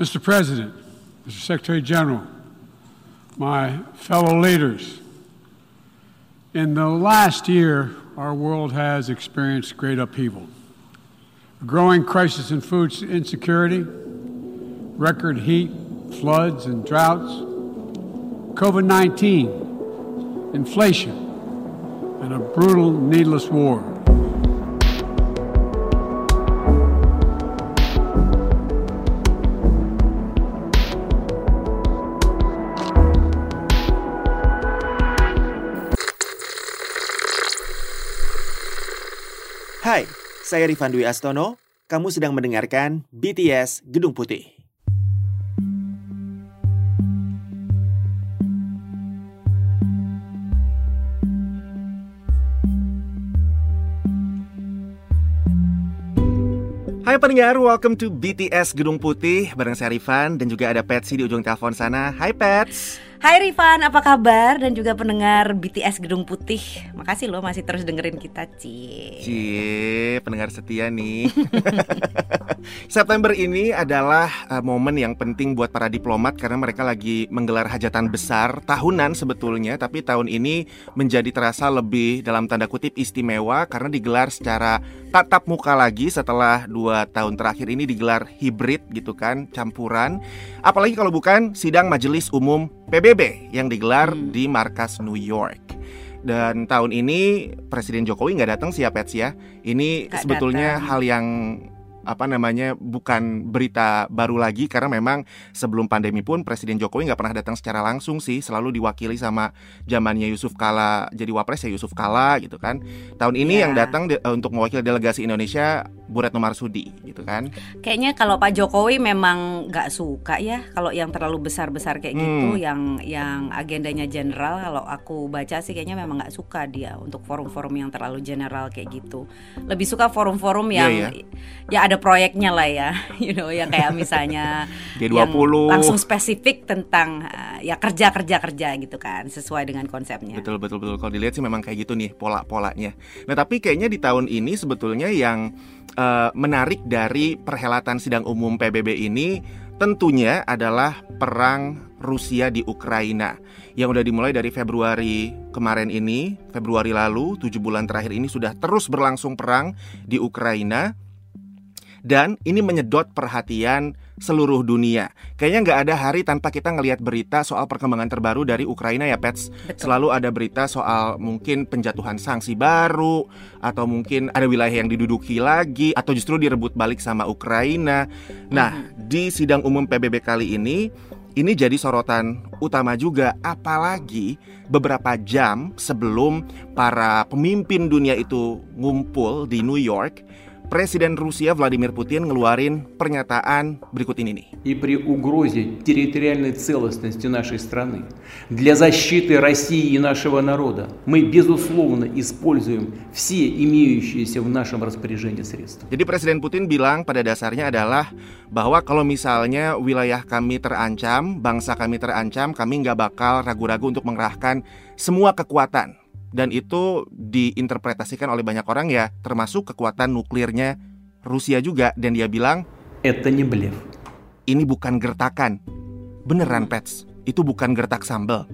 Mr. President, Mr. Secretary General, my fellow leaders, in the last year, our world has experienced great upheaval. A growing crisis in food insecurity, record heat, floods, and droughts, COVID 19, inflation, and a brutal, needless war. Saya Rifan Dwi Astono. Kamu sedang mendengarkan BTS Gedung Putih. Hai pendengar, welcome to BTS Gedung Putih bareng saya Rifan dan juga ada Patsy di ujung telepon sana. Hai Pets. Hai Rifan, apa kabar? Dan juga pendengar BTS Gedung Putih. Makasih loh masih terus dengerin kita, Cie. Cie, pendengar setia nih. September ini adalah uh, momen yang penting buat para diplomat Karena mereka lagi menggelar hajatan besar Tahunan sebetulnya, tapi tahun ini menjadi terasa lebih dalam tanda kutip istimewa Karena digelar secara tatap muka lagi setelah dua tahun terakhir ini digelar hibrid gitu kan, campuran. Apalagi kalau bukan sidang majelis umum PBB yang digelar hmm. di markas New York. Dan tahun ini Presiden Jokowi nggak datang sih ya Pets ya. Ini gak sebetulnya datang. hal yang apa namanya bukan berita baru lagi karena memang sebelum pandemi pun Presiden Jokowi nggak pernah datang secara langsung sih selalu diwakili sama zamannya Yusuf Kala jadi wapres ya Yusuf Kala gitu kan tahun ini yeah. yang datang de untuk mewakili delegasi Indonesia Bu Retno Marsudi gitu kan. Kayaknya kalau Pak Jokowi memang nggak suka ya kalau yang terlalu besar-besar kayak gitu, hmm. gitu yang yang agendanya general kalau aku baca sih kayaknya memang nggak suka dia untuk forum-forum yang terlalu general kayak gitu. Lebih suka forum-forum iya, yang yeah, yeah. ya ada proyeknya lah ya, you know, yang kayak misalnya G20 yang langsung spesifik tentang uh, ya kerja-kerja kerja gitu kan sesuai dengan konsepnya. Betul betul betul kalau dilihat sih memang kayak gitu nih pola-polanya. Nah, tapi kayaknya di tahun ini sebetulnya yang uh, menarik dari perhelatan sidang umum PBB ini tentunya adalah perang Rusia di Ukraina yang udah dimulai dari Februari kemarin ini, Februari lalu, tujuh bulan terakhir ini sudah terus berlangsung perang di Ukraina dan ini menyedot perhatian seluruh dunia. Kayaknya nggak ada hari tanpa kita ngelihat berita soal perkembangan terbaru dari Ukraina ya, Pets. Betul. Selalu ada berita soal mungkin penjatuhan sanksi baru atau mungkin ada wilayah yang diduduki lagi atau justru direbut balik sama Ukraina. Nah, hmm. di sidang umum PBB kali ini ini jadi sorotan utama juga apalagi beberapa jam sebelum para pemimpin dunia itu ngumpul di New York Presiden Rusia Vladimir Putin ngeluarin pernyataan berikut ini nih. И при угрозе территориальной целостности нашей страны для защиты России и нашего народа мы безусловно используем все имеющиеся в нашем распоряжении средства. Jadi Presiden Putin bilang pada dasarnya adalah bahwa kalau misalnya wilayah kami terancam, bangsa kami terancam, kami nggak bakal ragu-ragu untuk mengerahkan semua kekuatan dan itu diinterpretasikan oleh banyak orang ya termasuk kekuatan nuklirnya Rusia juga. Dan dia bilang ini bukan gertakan. Beneran pets. Itu bukan gertak sambel.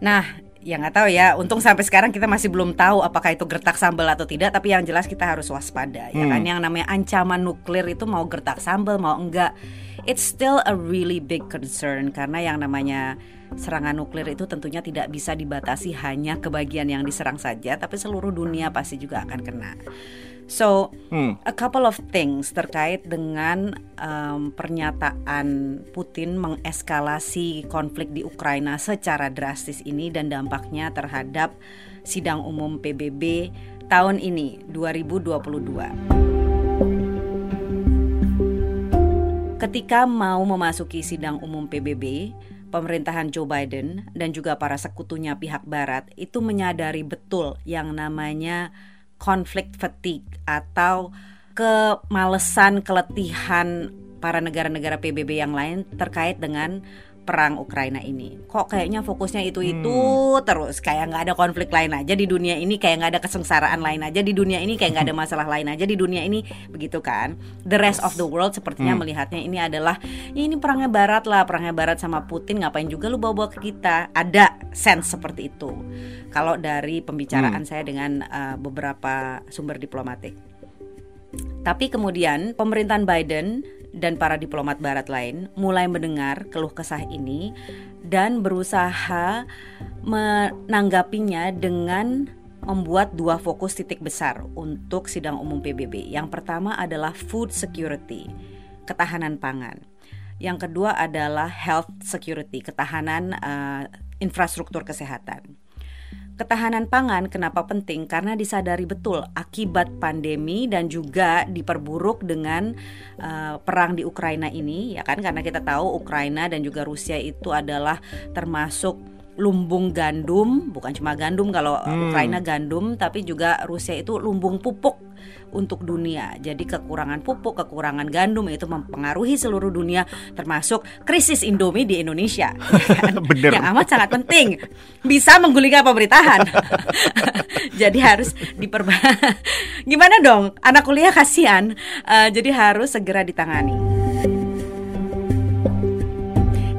nah ya nggak tahu ya. Untung sampai sekarang kita masih belum tahu apakah itu gertak sambal atau tidak. Tapi yang jelas kita harus waspada. Ya kan? hmm. Ya kan yang namanya ancaman nuklir itu mau gertak sambal mau enggak, it's still a really big concern karena yang namanya serangan nuklir itu tentunya tidak bisa dibatasi hanya ke bagian yang diserang saja, tapi seluruh dunia pasti juga akan kena. So, hmm. a couple of things terkait dengan um, pernyataan Putin mengeskalasi konflik di Ukraina secara drastis ini dan dampaknya terhadap sidang umum PBB tahun ini 2022. Ketika mau memasuki sidang umum PBB, pemerintahan Joe Biden dan juga para sekutunya pihak barat itu menyadari betul yang namanya konflik fatigue atau kemalesan, keletihan para negara-negara PBB yang lain terkait dengan perang Ukraina ini. Kok kayaknya fokusnya itu itu hmm. terus kayak nggak ada konflik lain aja di dunia ini, kayak nggak ada kesengsaraan lain aja di dunia ini, kayak nggak ada masalah lain aja di dunia ini, begitu kan? The rest of the world sepertinya hmm. melihatnya ini adalah ya ini perangnya Barat lah, perangnya Barat sama Putin ngapain juga lu bawa-bawa ke kita? Ada sense seperti itu. Kalau dari pembicaraan hmm. saya dengan uh, beberapa sumber diplomatik. Tapi kemudian pemerintahan Biden dan para diplomat barat lain mulai mendengar keluh kesah ini dan berusaha menanggapinya dengan membuat dua fokus titik besar untuk sidang umum PBB. Yang pertama adalah food security, ketahanan pangan. Yang kedua adalah health security, ketahanan uh, infrastruktur kesehatan. Ketahanan pangan kenapa penting? Karena disadari betul akibat pandemi dan juga diperburuk dengan uh, perang di Ukraina ini, ya kan? Karena kita tahu Ukraina dan juga Rusia itu adalah termasuk lumbung gandum, bukan cuma gandum kalau hmm. Ukraina gandum, tapi juga Rusia itu lumbung pupuk untuk dunia. Jadi kekurangan pupuk, kekurangan gandum itu mempengaruhi seluruh dunia termasuk krisis Indomie di Indonesia. Bener. Yang amat sangat penting. Bisa menggulingkan pemerintahan. jadi harus diperba Gimana dong? Anak kuliah kasihan. Uh, jadi harus segera ditangani.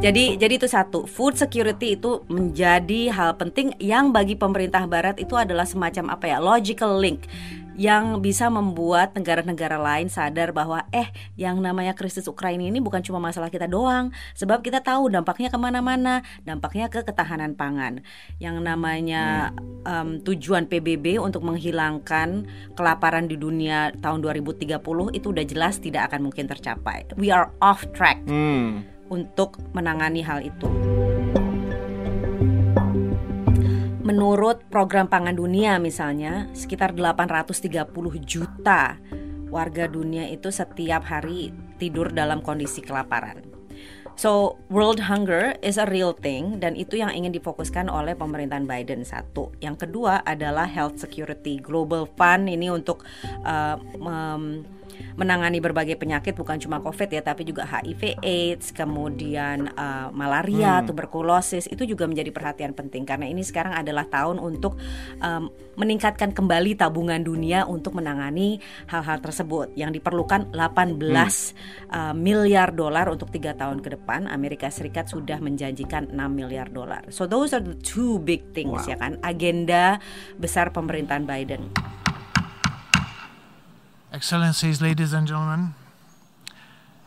Jadi jadi itu satu, food security itu menjadi hal penting yang bagi pemerintah barat itu adalah semacam apa ya, logical link yang bisa membuat negara-negara lain sadar bahwa eh yang namanya krisis Ukraina ini bukan cuma masalah kita doang sebab kita tahu dampaknya ke mana-mana dampaknya ke ketahanan pangan. Yang namanya um, tujuan PBB untuk menghilangkan kelaparan di dunia tahun 2030 itu udah jelas tidak akan mungkin tercapai. We are off track hmm. untuk menangani hal itu. Menurut program pangan dunia misalnya, sekitar 830 juta warga dunia itu setiap hari tidur dalam kondisi kelaparan. So, world hunger is a real thing dan itu yang ingin difokuskan oleh pemerintahan Biden satu. Yang kedua adalah health security global fund ini untuk uh, um, menangani berbagai penyakit bukan cuma COVID ya tapi juga HIV AIDS, kemudian uh, malaria, hmm. tuberkulosis itu juga menjadi perhatian penting karena ini sekarang adalah tahun untuk um, meningkatkan kembali tabungan dunia untuk menangani hal-hal tersebut yang diperlukan 18 hmm. uh, miliar dolar untuk tiga tahun ke depan Amerika Serikat sudah menjanjikan 6 miliar dolar. So those are the two big things wow. ya kan agenda besar pemerintahan Biden. Excellencies, ladies and gentlemen,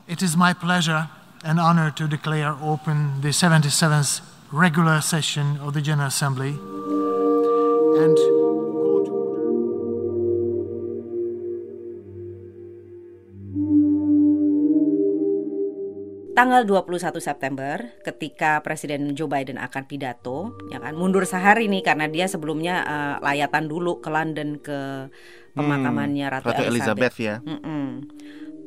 it is my pleasure and honor to declare open the 77th regular session of the General Assembly and tanggal 21 September ketika Presiden Joe Biden akan pidato ya kan mundur sehari nih karena dia sebelumnya uh, layatan dulu ke London ke pemakamannya hmm, Ratu, Ratu Elizabeth. Elizabeth ya. Mm -mm.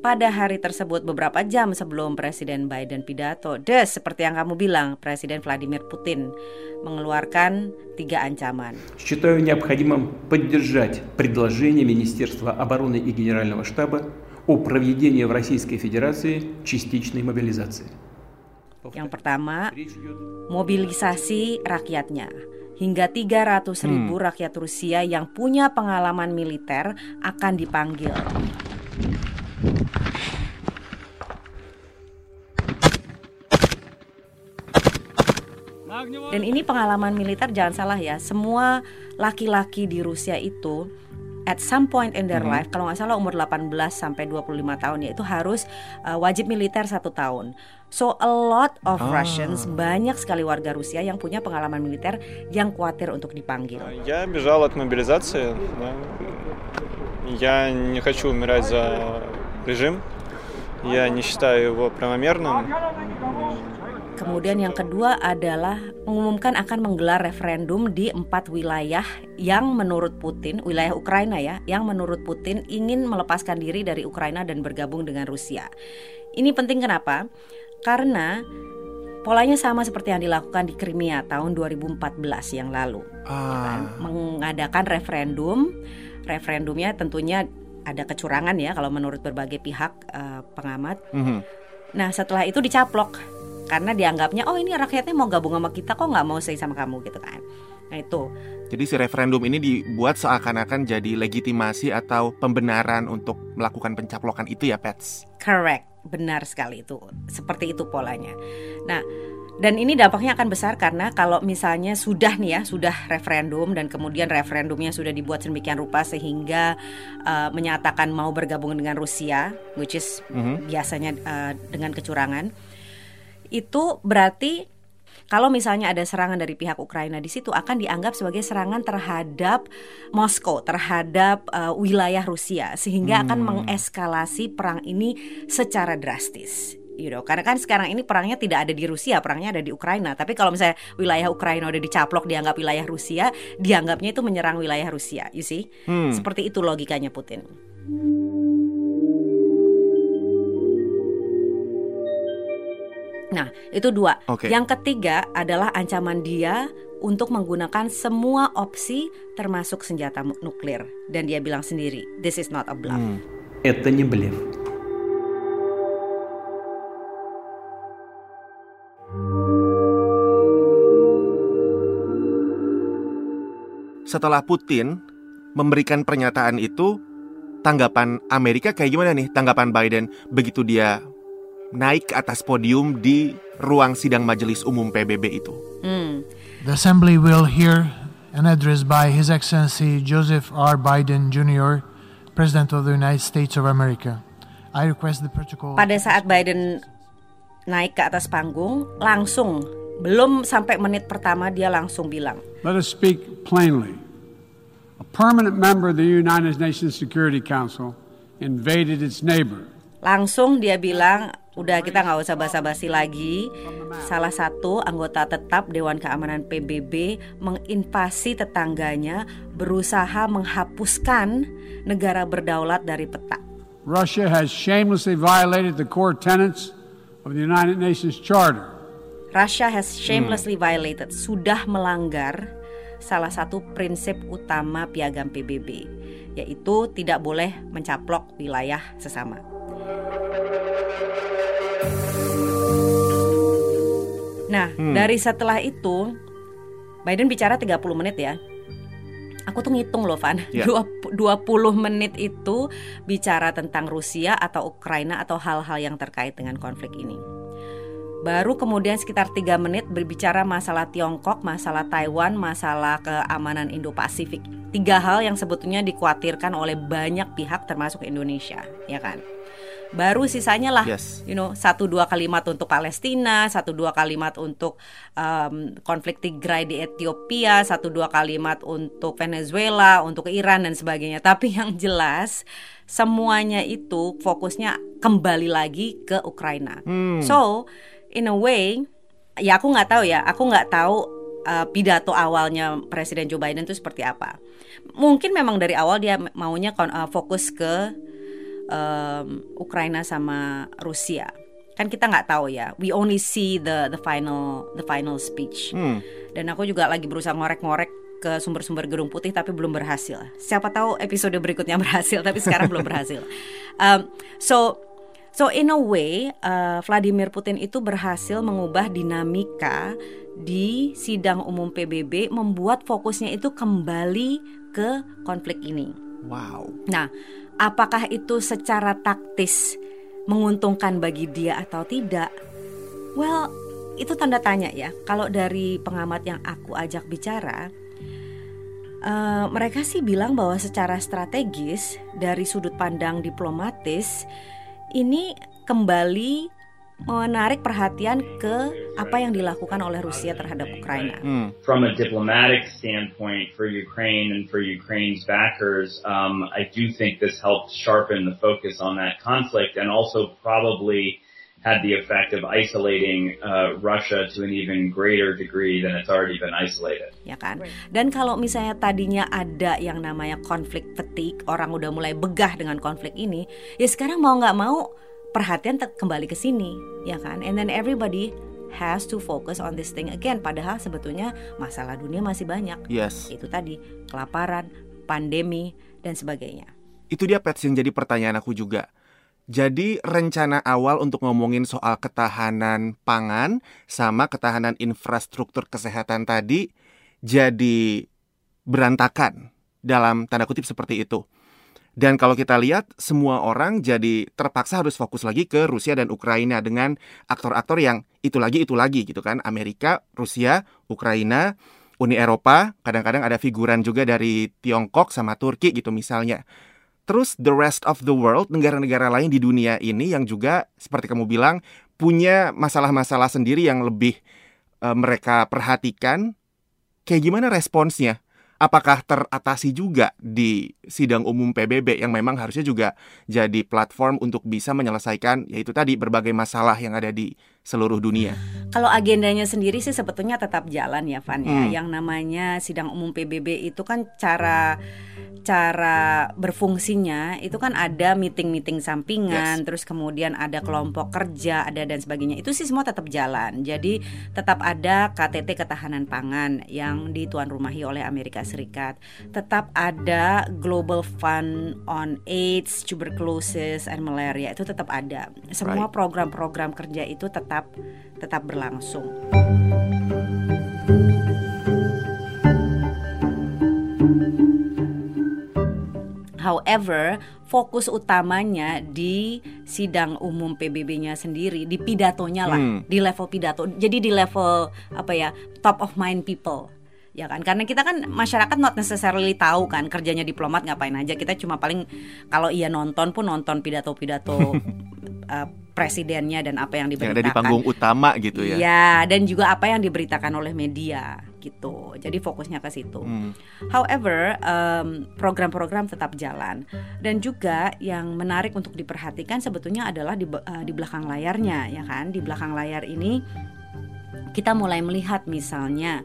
Pada hari tersebut beberapa jam sebelum Presiden Biden pidato, des seperti yang kamu bilang, Presiden Vladimir Putin mengeluarkan tiga ancaman. Считаю необходимым поддержать предложение Министерства обороны и Генерального штаба о проведении в Российской Федерации частичной мобилизации. Yang pertama, mobilisasi rakyatnya hingga 300 ribu hmm. rakyat Rusia yang punya pengalaman militer akan dipanggil. Dan ini pengalaman militer jangan salah ya, semua laki-laki di Rusia itu at some point in their mm -hmm. life kalau nggak salah umur 18 sampai 25 tahun ya itu harus uh, wajib militer satu tahun. So a lot of ah. Russians banyak sekali warga Rusia yang punya pengalaman militer yang khawatir untuk dipanggil. Я бежал от мобилизации. Да. Я не хочу умирать за режим. Я не считаю его правомерным. Kemudian yang kedua adalah mengumumkan akan menggelar referendum di empat wilayah yang menurut Putin, wilayah Ukraina ya, yang menurut Putin ingin melepaskan diri dari Ukraina dan bergabung dengan Rusia. Ini penting kenapa? Karena polanya sama seperti yang dilakukan di Crimea tahun 2014 yang lalu. Ah. Ya kan? Mengadakan referendum, referendumnya tentunya ada kecurangan ya kalau menurut berbagai pihak uh, pengamat. Mm -hmm. Nah setelah itu dicaplok karena dianggapnya oh ini rakyatnya mau gabung sama kita kok nggak mau say sama kamu gitu kan. Nah itu. Jadi si referendum ini dibuat seakan-akan jadi legitimasi atau pembenaran untuk melakukan pencaplokan itu ya, Pets. correct. Benar sekali itu. Seperti itu polanya. Nah dan ini dampaknya akan besar karena kalau misalnya sudah nih ya sudah referendum dan kemudian referendumnya sudah dibuat sedemikian rupa sehingga uh, menyatakan mau bergabung dengan Rusia, which is Mhm. biasanya uh, dengan kecurangan, itu berarti kalau misalnya ada serangan dari pihak Ukraina di situ akan dianggap sebagai serangan terhadap Moskow, terhadap uh, wilayah Rusia, sehingga akan mengeskalasi perang ini secara drastis. You know, karena kan sekarang ini perangnya tidak ada di Rusia, perangnya ada di Ukraina. Tapi kalau misalnya wilayah Ukraina udah dicaplok dianggap wilayah Rusia, dianggapnya itu menyerang wilayah Rusia. You see? Hmm. Seperti itu logikanya Putin. Nah, itu dua. Oke. Yang ketiga adalah ancaman dia untuk menggunakan semua opsi termasuk senjata mu- nuklir. Dan dia bilang sendiri, this is not a bluff. Hmm. Это не блеф. Setelah Putin memberikan pernyataan itu, tanggapan Amerika kayak gimana nih? Tanggapan Biden begitu dia naik ke atas podium di ruang sidang Majelis Umum PBB itu. Hmm. The Assembly will hear an address by His Excellency Joseph R. Biden Jr., President of the United States of America. I request the protocol. Pada saat Biden naik ke atas panggung, langsung belum sampai menit pertama dia langsung bilang, Let us speak plainly. A permanent member of the United Nations Security Council invaded its neighbor. Langsung dia bilang, udah kita nggak usah basa-basi lagi. Salah satu anggota tetap Dewan Keamanan PBB menginvasi tetangganya, berusaha menghapuskan negara berdaulat dari peta. Russia has shamelessly violated the core tenets of the United Nations Charter. Russia has shamelessly violated, sudah melanggar salah satu prinsip utama piagam PBB, yaitu tidak boleh mencaplok wilayah sesama. Nah, dari setelah itu Biden bicara 30 menit ya. Aku tuh ngitung loh Van. Dua- 20 menit itu bicara tentang Rusia atau Ukraina atau hal-hal yang terkait dengan konflik ini. Baru kemudian sekitar 3 menit berbicara masalah Tiongkok, masalah Taiwan, masalah keamanan Indo-Pasifik. Tiga hal yang sebetulnya dikhawatirkan oleh banyak pihak termasuk Indonesia Ya kan Baru sisanya lah Yes. you know satu dua kalimat untuk Palestina, satu dua kalimat untuk um, konflik Tigray di Ethiopia, satu dua kalimat untuk Venezuela, untuk Iran dan sebagainya. Tapi yang jelas semuanya itu fokusnya kembali lagi ke Ukraina. So in a way, ya aku nggak tahu ya, aku nggak tahu uh, pidato awalnya Presiden Joe Biden itu seperti apa. Mungkin memang dari awal dia maunya kon- uh, fokus ke um, Ukraina sama Rusia. Kan kita nggak tahu ya. We only see the the final the final speech. Hmm. dan aku juga lagi berusaha ngorek-ngorek ke sumber-sumber gedung putih tapi belum berhasil. Siapa tahu episode berikutnya berhasil tapi sekarang belum berhasil. Um, so so in a way uh, Vladimir Putin itu berhasil mengubah dinamika di sidang umum PBB membuat fokusnya itu kembali ke konflik ini. Wow. Nah, apakah itu secara taktis menguntungkan bagi dia atau tidak? Well, itu tanda tanya ya. Kalau dari pengamat yang aku ajak bicara, eh, mereka sih bilang bahwa secara strategis dari sudut pandang diplomatis ini kembali menarik perhatian ke apa yang dilakukan oleh Rusia terhadap Ukraina. Hmm. from a diplomatic standpoint for Ukraine and for Ukraine's backers, um, I do think this helped sharpen the focus on that conflict and also probably had the effect of isolating uh, Russia to an even greater degree than it's already been isolated. ya kan? Dan kalau misalnya tadinya ada yang namanya konflik fatigue, orang udah mulai begah dengan konflik ini, ya sekarang mau nggak mau perhatian kembali ke sini, ya kan? And then everybody has to focus on this thing again. Padahal sebetulnya masalah dunia masih banyak. Yes. Itu tadi kelaparan, pandemi dan sebagainya. Itu dia Pets yang jadi pertanyaan aku juga. Jadi rencana awal untuk ngomongin soal ketahanan pangan sama ketahanan infrastruktur kesehatan tadi jadi berantakan dalam tanda kutip seperti itu. Dan kalau kita lihat semua orang jadi terpaksa harus fokus lagi ke Rusia dan Ukraina dengan aktor-aktor yang itu lagi itu lagi gitu kan. Amerika, Rusia, Ukraina, Uni Eropa, kadang-kadang ada figuran juga dari Tiongkok sama Turki gitu misalnya. Terus the rest of the world, negara-negara lain di dunia ini yang juga seperti kamu bilang punya masalah-masalah sendiri yang lebih uh, mereka perhatikan. Kayak gimana responsnya? Apakah teratasi juga di sidang umum PBB yang memang harusnya juga jadi platform untuk bisa menyelesaikan yaitu tadi berbagai masalah yang ada di seluruh dunia. Kalau agendanya sendiri sih sebetulnya tetap jalan ya Van ya. Hmm. Yang namanya sidang umum PBB itu kan cara cara berfungsinya itu kan ada meeting-meeting sampingan, yes. terus kemudian ada kelompok kerja, ada dan sebagainya. Itu sih semua tetap jalan. Jadi tetap ada KTT ketahanan pangan yang dituan rumahi oleh Amerika Serikat. Tetap ada Global Fund on AIDS, Tuberculosis and Malaria itu tetap ada. Semua program-program kerja itu tetap tetap berlangsung. However, fokus utamanya di sidang umum PBB-nya sendiri, di pidatonya lah, hmm. di level pidato. Jadi di level apa ya, top of mind people ya kan karena kita kan masyarakat not necessarily tahu kan kerjanya diplomat ngapain aja kita cuma paling kalau iya nonton pun nonton pidato-pidato uh, presidennya dan apa yang diberitakan. Yang ada di panggung utama gitu ya. Iya, dan juga apa yang diberitakan oleh media gitu. Jadi fokusnya ke situ. Hmm. However, um, program-program tetap jalan dan juga yang menarik untuk diperhatikan sebetulnya adalah di uh, di belakang layarnya ya kan. Di belakang layar ini kita mulai melihat misalnya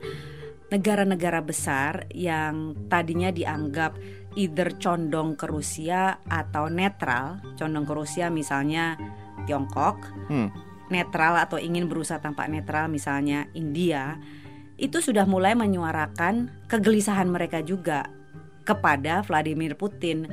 negara-negara besar yang tadinya dianggap either condong ke Rusia atau netral, condong ke Rusia misalnya Tiongkok, hmm. netral atau ingin berusaha tampak netral misalnya India, itu sudah mulai menyuarakan kegelisahan mereka juga kepada Vladimir Putin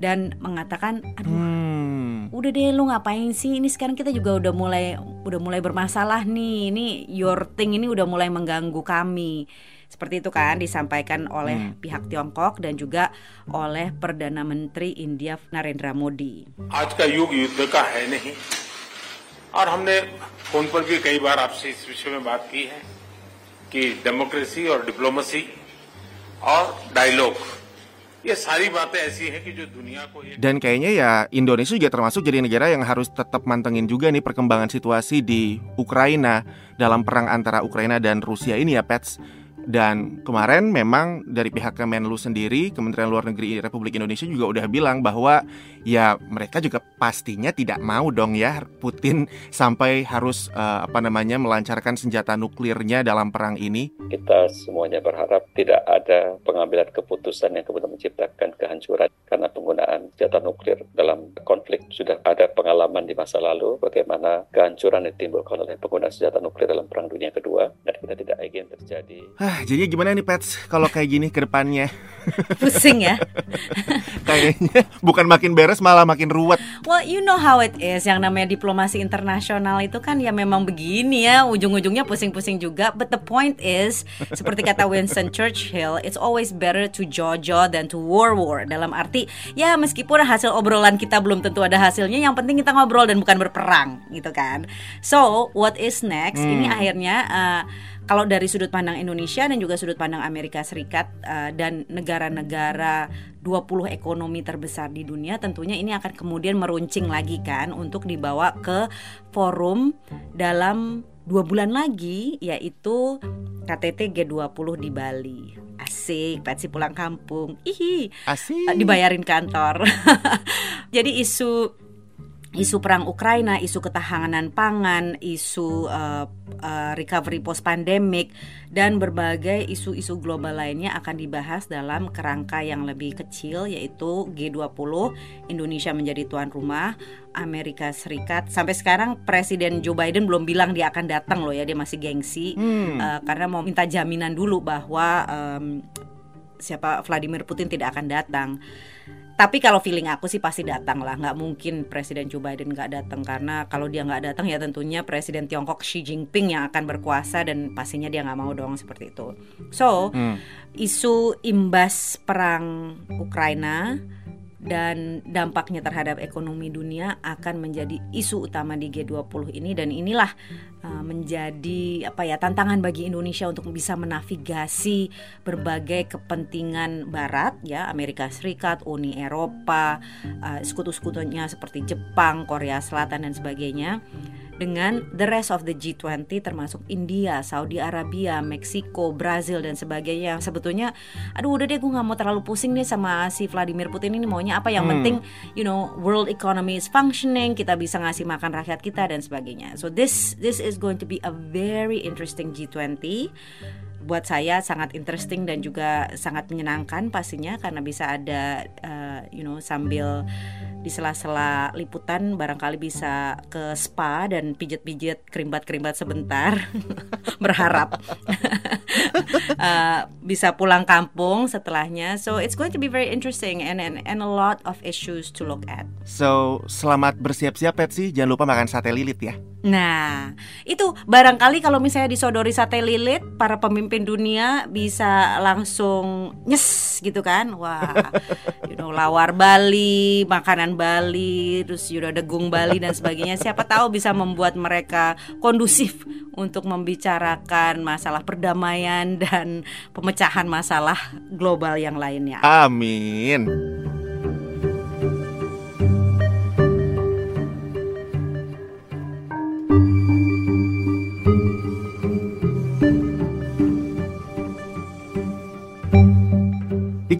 dan mengatakan aduh hmm. udah deh lu ngapain sih ini sekarang kita juga udah mulai udah mulai bermasalah nih ini your thing ini udah mulai mengganggu kami seperti itu kan disampaikan oleh hmm. pihak Tiongkok dan juga oleh Perdana Menteri India Narendra Modi. आज का युग युद्ध का है नहीं और हमने फोन पर भी कई बार आपसे इस विषय में बात की है कि डेमोक्रेसी और डिप्लोमेसी और dialogue Dan kayaknya ya Indonesia juga termasuk jadi negara yang harus tetap mantengin juga nih perkembangan situasi di Ukraina dalam perang antara Ukraina dan Rusia ini ya Pets. Dan kemarin memang dari pihak Kemenlu sendiri, Kementerian Luar Negeri Republik Indonesia juga udah bilang bahwa ya mereka juga pastinya tidak mau dong ya Putin sampai harus uh, apa namanya melancarkan senjata nuklirnya dalam perang ini. Kita semuanya berharap tidak ada pengambilan keputusan yang kemudian menciptakan kehancuran karena penggunaan senjata nuklir dalam konflik. Sudah ada pengalaman di masa lalu bagaimana kehancuran yang ditimbulkan oleh penggunaan senjata nuklir dalam perang dunia kedua dan kita tidak ingin terjadi. Jadi gimana nih Pets kalau kayak gini ke depannya? Pusing ya. Kayaknya bukan makin beres malah makin ruwet. Well, you know how it is. Yang namanya diplomasi internasional itu kan ya memang begini ya, ujung-ujungnya pusing-pusing juga. But the point is, seperti kata Winston Churchill, it's always better to jojo than to war-war. Dalam arti, ya meskipun hasil obrolan kita belum tentu ada hasilnya, yang penting kita ngobrol dan bukan berperang, gitu kan. So, what is next? Hmm. Ini akhirnya uh, kalau dari sudut pandang Indonesia dan juga sudut pandang Amerika Serikat uh, dan negara-negara 20 ekonomi terbesar di dunia tentunya ini akan kemudian meruncing lagi kan untuk dibawa ke forum dalam dua bulan lagi yaitu KTT G20 di Bali. Asik, Patsy pulang kampung. Ihi. Asik. Dibayarin kantor. Jadi isu isu perang Ukraina, isu ketahanan pangan, isu uh, uh, recovery post pandemic dan berbagai isu-isu global lainnya akan dibahas dalam kerangka yang lebih kecil yaitu G20 Indonesia menjadi tuan rumah Amerika Serikat. Sampai sekarang Presiden Joe Biden belum bilang dia akan datang loh ya dia masih gengsi. Hmm. uh, karena mau minta jaminan dulu bahwa um, siapa Vladimir Putin tidak akan datang tapi kalau feeling aku sih pasti datang lah. Nggak mungkin Presiden Joe Biden nggak datang. Karena kalau dia nggak datang ya tentunya Presiden Tiongkok Xi Jinping yang akan berkuasa dan pastinya dia nggak mau dong seperti itu. So hmm. isu imbas perang Ukraina dan dampaknya terhadap ekonomi dunia akan menjadi isu utama di G20 ini. Dan inilah uh, menjadi apa ya tantangan bagi Indonesia untuk bisa menavigasi berbagai kepentingan barat ya. Amerika Serikat, Uni Eropa, uh, sekutu-sekutunya seperti Jepang, Korea Selatan dan sebagainya dengan the rest of the G20 termasuk India, Saudi Arabia, Meksiko, Brazil dan sebagainya. Yang sebetulnya aduh udah deh gue nggak mau terlalu pusing nih sama si Vladimir Putin ini. Maunya apa? Yang hmm. penting you know world economy is functioning kita bisa ngasih makan rakyat kita dan sebagainya. So this this is going to be a very interesting G20 buat saya sangat interesting dan juga sangat menyenangkan pastinya karena bisa ada uh, you know sambil di sela-sela liputan barangkali bisa ke spa dan pijet-pijet kerimbat-kerimbat sebentar. Berharap. Uh, bisa pulang kampung setelahnya. So it's going to be very interesting and and, and a lot of issues to look at. So selamat bersiap-siap Pepsi. Jangan lupa makan sate lilit ya. Nah, itu barangkali kalau misalnya disodori sate lilit, para pemimpin dunia bisa langsung nyes gitu kan. Wah, you know lawar Bali, makanan Bali, terus know degung Bali dan sebagainya. Siapa tahu bisa membuat mereka kondusif untuk membicarakan masalah perdamaian dan pemecahan masalah global yang lainnya. Amin.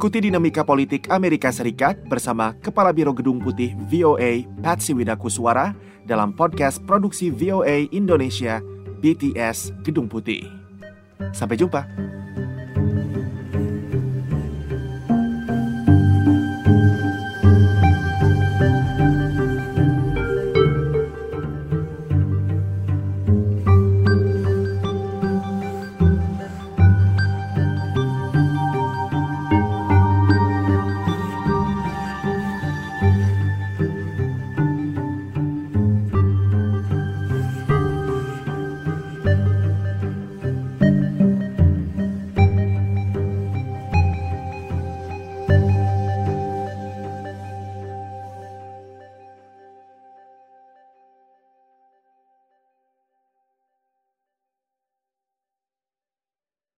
Ikuti dinamika politik Amerika Serikat bersama Kepala Biro Gedung Putih VOA Patsy Widakuswara dalam podcast produksi VOA Indonesia BTS Gedung Putih. Sampai jumpa.